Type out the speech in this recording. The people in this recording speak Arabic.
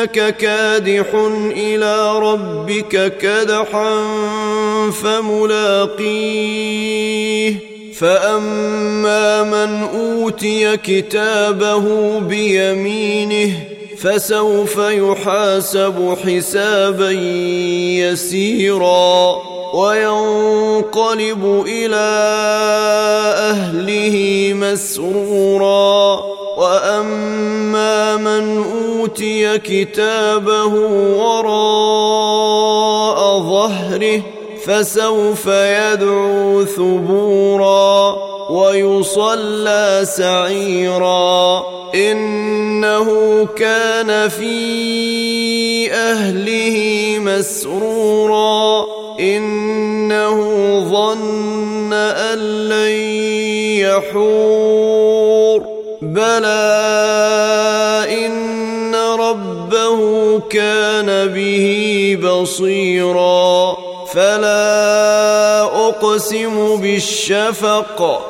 إنك كادح إلى ربك كدحا فملاقيه. فأما من أوتي كتابه بيمينه فسوف يحاسب حسابا يسيرا وينقلب إلى أهله مسرورا وأما من أوتي كتابه وراء ظهره فسوف يدعو ثبورا ويصلى سعيرا. إنه كان في أهله مسرورا. إنه ظن أن لن يحور. بلى إن ربه كان به بصيرا. فلا أقسم بالشفق.